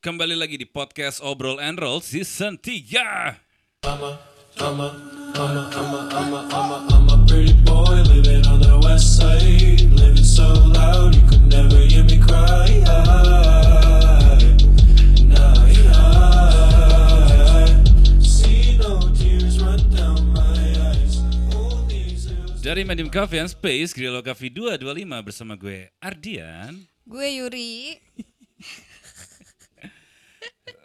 Kembali lagi di podcast Obrol and Roll Season 3 I'm a, I'm a, I'm a, I'm a, I'm a, I'm a, I'm a pretty boy living on the west side. Living so loud you could never hear me cry. Nah, nah. See no tears run down my eyes. All these hills. Dari Medium Coffee and Space Grillo Coffee 225 bersama gue Ardian Gue Yuri.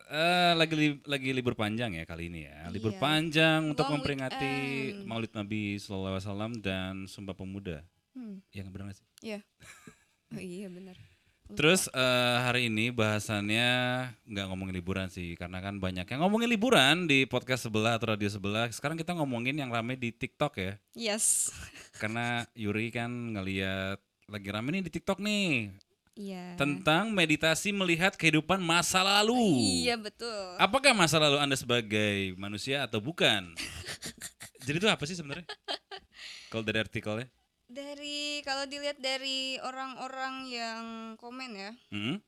Eh, lagi li- lagi libur panjang ya kali ini ya. Libur Iya. panjang untuk Long memperingati weekend. Maulid Nabi Sallallahu Alaihi Wasallam dan Sumpah Pemuda. Hmm, Yang benar sih? Iya. Oh iya benar. Terus eh, hari ini bahasannya nggak ngomongin liburan sih, karena kan banyak yang ngomongin liburan di podcast sebelah atau radio sebelah. Sekarang kita ngomongin yang rame di TikTok ya, Yes. karena Yuri kan ngeliat lagi rame nih di TikTok nih Iya. tentang meditasi melihat kehidupan masa lalu. Iya betul. Apakah masa lalu anda sebagai manusia atau bukan? Jadi itu apa sih sebenarnya? Kalau dari artikelnya? Dari kalau dilihat dari orang-orang yang komen ya, Hmm?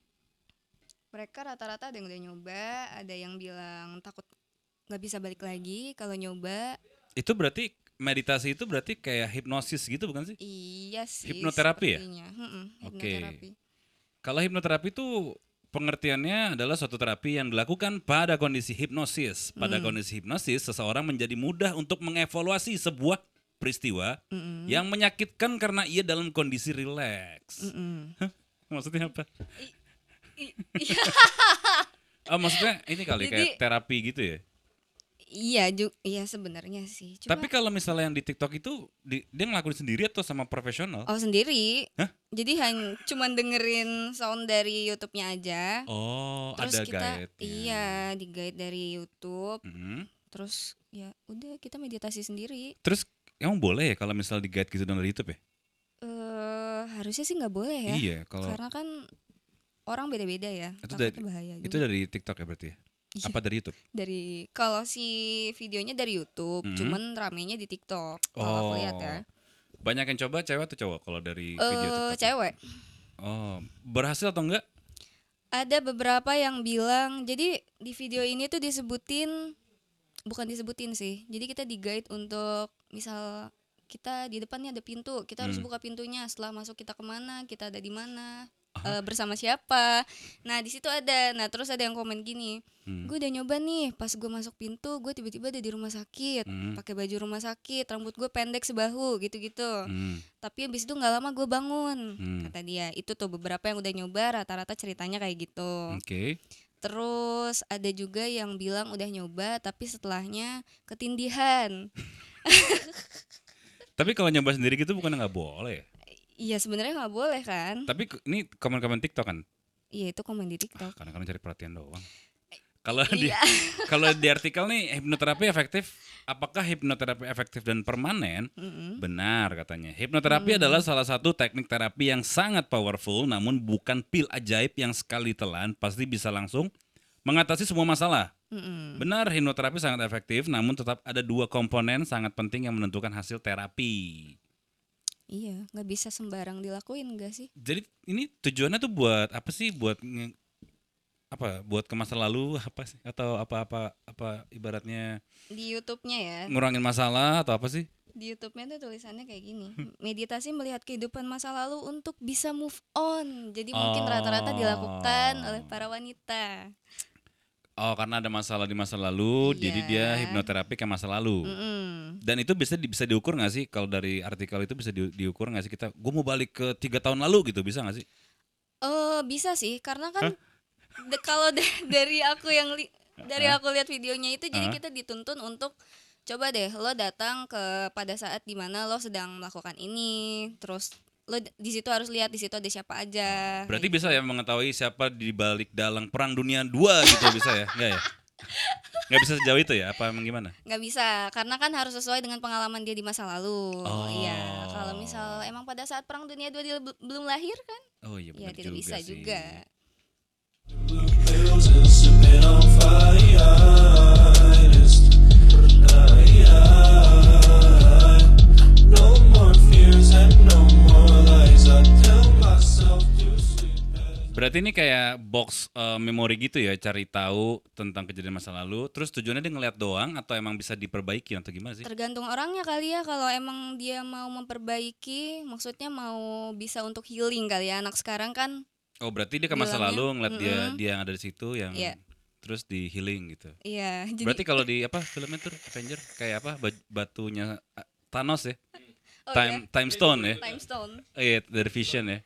mereka rata-rata ada yang udah nyoba, ada yang bilang takut nggak bisa balik lagi kalau nyoba. Itu berarti meditasi itu berarti kayak hipnosis gitu bukan sih? Iya sih. Hipnoterapi ya? Mm-mm, Oke. hipnoterapi. Kalau hipnoterapi itu pengertiannya adalah suatu terapi yang dilakukan pada kondisi hipnosis. Pada kondisi hipnosis, seseorang menjadi mudah untuk mengevaluasi sebuah peristiwa Mm-mm. yang menyakitkan karena ia dalam kondisi rileks. Hah? Maksudnya apa? I- iya. Oh, maksudnya ini kali kayak Jadi- terapi gitu ya? Iya juga, iya sebenarnya sih. Cuma, Tapi kalau misalnya yang di TikTok itu di- dia ngelakuin sendiri atau sama profesional? Oh sendiri. Hah? Jadi hanya cuman dengerin sound dari YouTube-nya aja. Oh, Terus ada kita guide-nya. iya di guide dari YouTube. Mhm. Terus ya udah kita meditasi sendiri. Terus emang boleh ya kalau misal di guide gitu dari YouTube ya? Eh harusnya sih nggak boleh ya. Iya, kalau Karena kan orang beda-beda ya. Itu dari- bahaya itu dari TikTok ya berarti ya? Iya. Apa dari YouTube? dari kalau si videonya dari YouTube, Mhm. cuman ramenya di TikTok. Kalau aku lihat ya. Banyak yang coba cewek atau cowok kalau dari video Eh TikTok? cewek. Oh, berhasil atau enggak? Ada beberapa yang bilang, jadi di video ini tuh disebutin, bukan disebutin sih. Jadi kita di guide untuk misal kita di depannya ada pintu, kita harus Hmm. buka pintunya. Setelah masuk kita ke mana, kita ada di mana, eh, bersama siapa. Nah di situ ada, nah terus ada yang komen gini, Hmm. gue udah nyoba nih, pas gue masuk pintu, gue tiba-tiba ada di rumah sakit, Hmm. pakai baju rumah sakit, rambut gue pendek sebahu gitu-gitu. Hmm. Tapi abis itu nggak lama gue bangun, Hmm. kata dia. Itu tuh beberapa yang udah nyoba, rata-rata ceritanya kayak gitu. Oke. Terus ada juga yang bilang udah nyoba tapi setelahnya ketindihan. Tapi kalau nyoba sendiri gitu bukan nggak boleh. Ya? Iya sebenarnya nggak boleh kan? Tapi ini komen-komen TikTok kan? Iya itu komen di TikTok. Kadang-kadang cari perhatian doang. Kalau di Iya. kalau di artikel nih hipnoterapi efektif, apakah hipnoterapi efektif dan permanen? Mm-mm. Benar katanya. Hipnoterapi adalah salah satu teknik terapi yang sangat powerful namun bukan pil ajaib yang sekali telan pasti bisa langsung mengatasi semua masalah. Mm-mm. Benar, hipnoterapi sangat efektif namun tetap ada dua komponen sangat penting yang menentukan hasil terapi. Iya nggak bisa sembarang dilakuin gak sih? Jadi ini tujuannya tuh buat apa sih? Buat nge- apa? Buat ke masa lalu apa sih? Atau apa-apa apa ibaratnya Di YouTube-nya ya, ngurangin masalah atau apa sih? di YouTube-nya tuh tulisannya kayak gini. Meditasi melihat kehidupan masa lalu untuk bisa move on. Jadi mungkin rata-rata dilakukan Oh. oleh para wanita. Oh, karena ada masalah di masa lalu, jadi dia Iya. hipnoterapi ke masa lalu. Mm-mm. Dan itu bisa bisa diukur nggak sih? Kalau dari artikel itu bisa di- diukur nggak sih kita? Gue mau balik ke tiga tahun lalu gitu, bisa nggak sih? Eh bisa sih, karena kan de- kalau da- dari aku yang li- dari aku lihat videonya itu, Hah? jadi kita dituntun untuk coba deh lo datang ke pada saat di mana lo sedang melakukan ini, terus lo di situ harus lihat di situ ada siapa aja. Berarti kayak bisa ya mengetahui siapa di balik dalang perang dunia 2 gitu bisa ya? Nggak ya? Nggak bisa sejauh itu ya? Apa emang gimana? nggak bisa karena kan harus sesuai dengan pengalaman dia di masa lalu Oh. iya kalau misal emang pada saat perang dunia dua dia bel- belum lahir kan Oh iya ya tidak juga bisa sih. juga Berarti ini kayak box eh, memori gitu ya, cari tahu tentang kejadian masa lalu. Terus tujuannya dia ngeliat doang atau emang bisa diperbaiki atau gimana sih? Tergantung orangnya kali ya kalau emang dia mau memperbaiki, maksudnya mau bisa untuk healing kali ya. Anak sekarang kan Oh berarti dia ke masa Bilangnya, lalu ngeliat dia mm-mm. dia yang ada di situ yang Iya. terus di healing gitu. iya, jadi Berarti kalau di apa filmnya tuh Avenger kayak apa ba- batunya uh, Thanos ya? oh time time stone ya? iya, time stone. Iya dari Vision ya.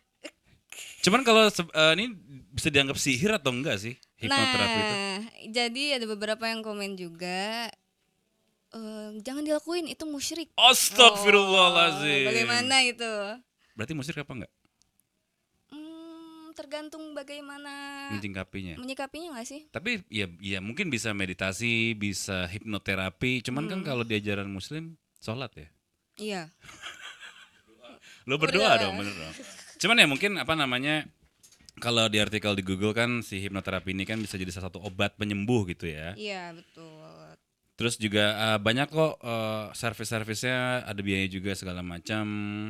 Cuman kalau eh, ini bisa dianggap sihir atau enggak sih hipnoterapi itu? Nah, jadi ada beberapa yang komen juga eh, jangan dilakuin itu musyrik. Astagfirullahalazim. Oh, bagaimana itu? Berarti musyrik apa enggak? Hmm, tergantung bagaimana Menyingkapinya. menyikapinya nggak sih? Tapi ya ya mungkin bisa meditasi, bisa hipnoterapi. Cuman kan Hmm. kalau di ajaran muslim sholat ya. Iya. Lo berdoa Udah. dong bener dong. Cuman ya mungkin apa namanya kalau di artikel di Google kan si hipnoterapi ini kan bisa jadi salah satu obat penyembuh gitu ya. Iya, betul. Terus juga eh, banyak kok eh, servis-servisnya ada biaya juga segala macam.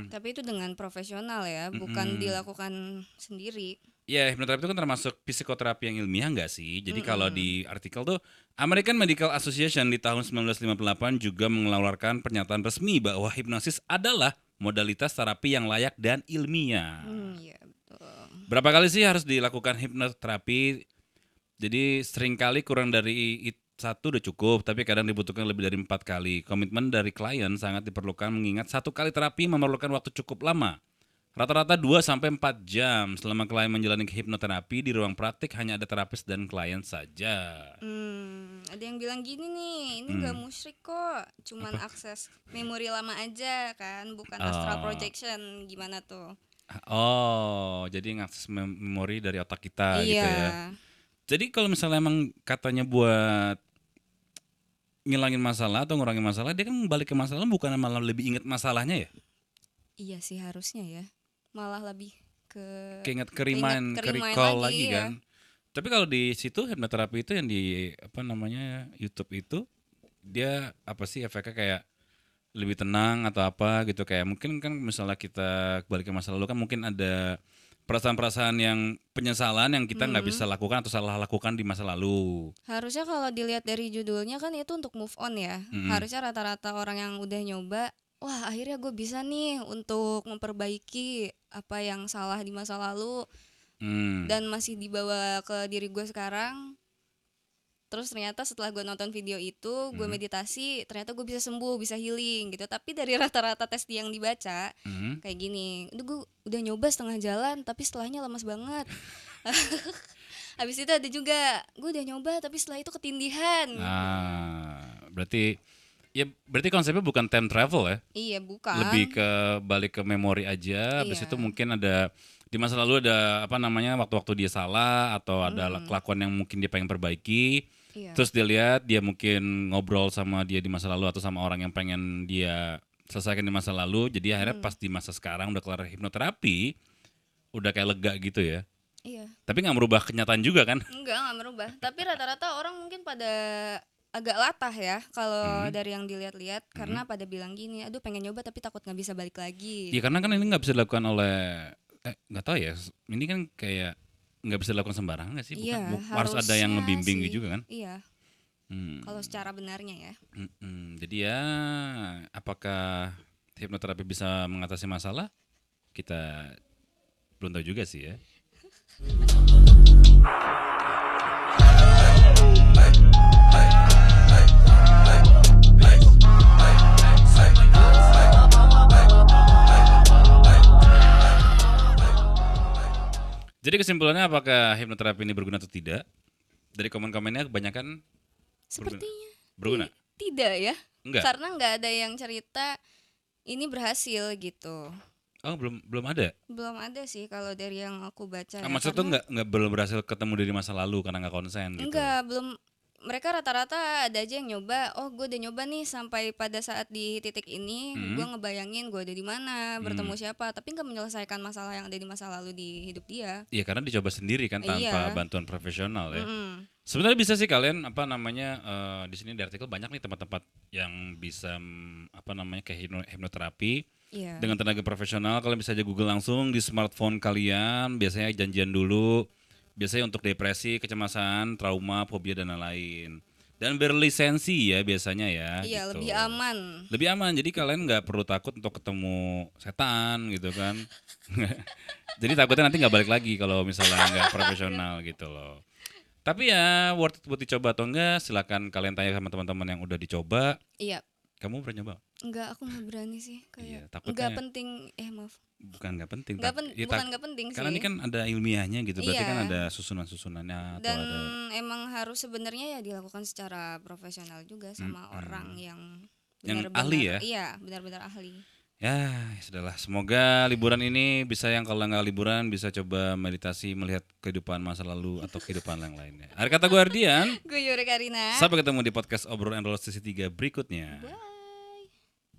Tapi itu dengan profesional ya, bukan Mm-mm. dilakukan sendiri. Ya, hipnoterapi itu kan termasuk psikoterapi yang ilmiah nggak sih? Jadi kalau di artikel tuh American Medical Association di tahun 1958 juga mengeluarkan pernyataan resmi bahwa hipnosis adalah modalitas terapi yang layak dan ilmiah. Hmm, iya betul. Berapa kali sih harus dilakukan hipnoterapi? Jadi sering kali kurang dari satu udah cukup, tapi kadang dibutuhkan lebih dari empat kali. Komitmen dari klien sangat diperlukan mengingat satu kali terapi memerlukan waktu cukup lama. Rata-rata 2 sampai 4 jam selama klien menjalani hipnoterapi di ruang praktik hanya ada terapis dan klien saja. Hmm, ada yang bilang gini nih, ini Hmm. musyrik kok, cuman akses memori lama aja kan, bukan astral Oh. projection. Gimana tuh? Oh, jadi ngakses mem- memori dari otak kita gitu iya. ya. Jadi kalau misalnya emang katanya buat ngilangin masalah atau ngurangin masalah, dia kan balik ke masalah bukan malah lebih inget masalahnya ya? Iya sih harusnya ya. Malah lebih ke Keinget ke Keinget, remind, ke recall lagi, lagi, iya. kan. Tapi kalau di situ hipnoterapi itu yang di apa namanya YouTube itu dia apa sih efeknya kayak lebih tenang atau apa gitu kayak mungkin kan misalnya kita balik ke masa lalu kan mungkin ada perasaan-perasaan yang penyesalan yang kita nggak bisa lakukan atau salah lakukan di masa lalu. harusnya kalau dilihat dari judulnya kan itu untuk move on ya. Mm-mm. Harusnya rata-rata orang yang udah nyoba, wah akhirnya gue bisa nih untuk memperbaiki apa yang salah di masa lalu Hmm. dan masih dibawa ke diri gue sekarang. Terus ternyata setelah gue nonton video itu, gue Hmm. meditasi, ternyata gue bisa sembuh, bisa healing gitu. Tapi dari rata-rata tes yang dibaca Hmm. kayak gini, udah gue udah nyoba setengah jalan, tapi setelahnya lemas banget. Habis itu ada juga, gue udah nyoba tapi setelah itu ketindihan. Ah, berarti ya berarti konsepnya bukan time travel ya? Iya bukan. lebih ke balik ke memori aja habis Iya. itu mungkin ada di masa lalu ada apa namanya waktu-waktu dia salah atau ada kelakuan yang mungkin dia pengen perbaiki Iya. terus dia lihat dia mungkin ngobrol sama dia di masa lalu atau sama orang yang pengen dia selesaikan di masa lalu jadi akhirnya Hmm. pas di masa sekarang udah kelar hipnoterapi udah kayak lega gitu ya Iya. tapi nggak merubah kenyataan juga kan Enggak, enggak merubah. Tapi rata-rata orang mungkin pada agak latah ya kalau Hmm. dari yang dilihat-lihat karena pada bilang gini, aduh pengen nyoba tapi takut nggak bisa balik lagi. ya karena kan ini nggak bisa dilakukan oleh eh nggak tahu ya ini kan kayak nggak bisa dilakukan sembarangan nggak sih Bukan- Iya, bu- harus ada yang ngebimbing sih. juga kan Iya, Hmm. kalau secara benarnya ya. Mm-mm. Jadi ya, apakah hipnoterapi bisa mengatasi masalah? Kita belum tahu juga sih ya. Jadi kesimpulannya apakah hipnoterapi ini berguna atau tidak? Dari komen-komennya kebanyakan Sepertinya berguna. tidak ya. Enggak. Karena nggak ada yang cerita ini berhasil gitu. Oh, belum belum ada. Belum ada sih kalau dari yang aku baca. Ah, ya. maksud tuh nggak nggak belum berhasil ketemu dari masa lalu karena nggak konsen gitu. Enggak, belum mereka rata-rata ada aja yang nyoba. Oh, gue udah nyoba nih sampai pada saat di titik ini, Hmm. gue ngebayangin gue ada di mana, bertemu siapa, tapi nggak menyelesaikan masalah yang ada di masa lalu di hidup dia. Iya karena dicoba sendiri kan tanpa Iya. bantuan profesional ya. Mm-mm. Sebenarnya bisa sih kalian apa namanya eh, di sini di artikel banyak nih tempat-tempat yang bisa mm, apa namanya kayak hipno- hipnoterapi Iya. dengan tenaga profesional. Kalian bisa aja Google langsung di smartphone kalian. Biasanya janjian dulu Biasanya untuk depresi, kecemasan, trauma, fobia dan lain-lain. Dan berlisensi ya biasanya ya. Iya, gitu. lebih aman. Lebih aman. Jadi kalian nggak perlu takut untuk ketemu setan gitu kan. Jadi takutnya nanti nggak balik lagi kalau misalnya nggak profesional gitu loh. Tapi ya worth it buat dicoba atau enggak silakan kalian tanya sama teman-teman yang udah dicoba. Iya. Kamu pernah nyoba? Enggak, aku nggak berani sih. Iya, Kayak enggak penting. Eh maaf. Bukan nggak penting. Tak- pen- ya, bukan nggak penting Karena sih. ini kan ada ilmiahnya gitu. Berarti Iya. kan ada susunan-susunannya atau Dan ada emang harus sebenarnya ya dilakukan secara profesional juga sama Mm-mm. orang yang Yang benar-benar- ahli ya? Iya, benar-benar ahli. Ya, sudahlah. Semoga liburan ini bisa yang kalau nggak liburan bisa coba meditasi melihat kehidupan masa lalu atau kehidupan yang lainnya. Hari kata gue Ardian. Gue Yuri Karina. Sampai ketemu di podcast obrolan Enroll sesi 3 berikutnya. Bye.